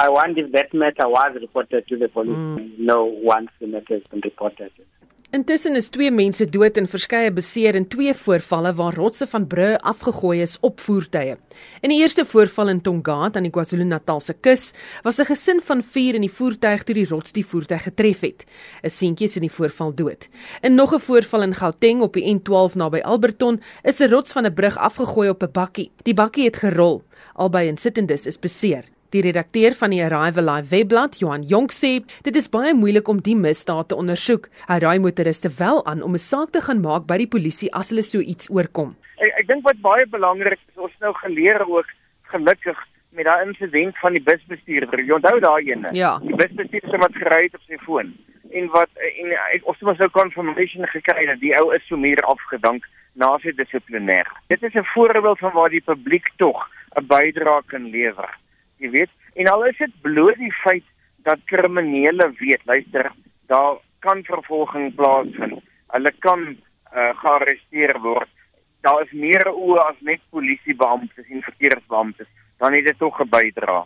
I wonder if that matter was reported to the police. Mm. No one matter has been reported. Intussen is twee mense dood en verskeie beseer in twee voorvalle waar rotse van brûe afgegooi is op voertuie. In die eerste voorval in Tongaat aan die KwaZulu-Natalse kus, was 'n gesin van 4 in die voertuig toe die rots die voertuig getref het. 'n Seentjie is in die voorval dood. In nog 'n voorval in Gauteng op die N12 naby Alberton, is 'n rots van 'n brug afgegooi op 'n bakkie. Die bakkie het gerol. Albei insittendes is beseer. Die redakteur van die Arrival Live webblad, Johan Jonk sê, dit is baie moeilik om die misdaad te ondersoek. Hy raai motoriste wel aan om 'n saak te gaan maak by die polisie as hulle so iets oorkom. Ek, ek dink wat baie belangrik is, ons nou geleer ook gelukkig met daai insident van die busbestuurder. Jy onthou daai ene? Ja. Die busbestuurder wat gery het op sy foon en wat en ons het so 'n confirmation gekry dat die ou is so meer afgedank na sy dissiplinêr. Dit is 'n voorbeeld van waar die publiek tog 'n bydrae kan lewer jy weet. En al is dit bloot die feit dat kriminele weet, luister, daar kan vervolging plaasvind. Hulle kan uh, gearresteer word. Daar is meer oë as net polisiebeamptes en verkeersbeamptes. Dan het dit tog 'n bydrae.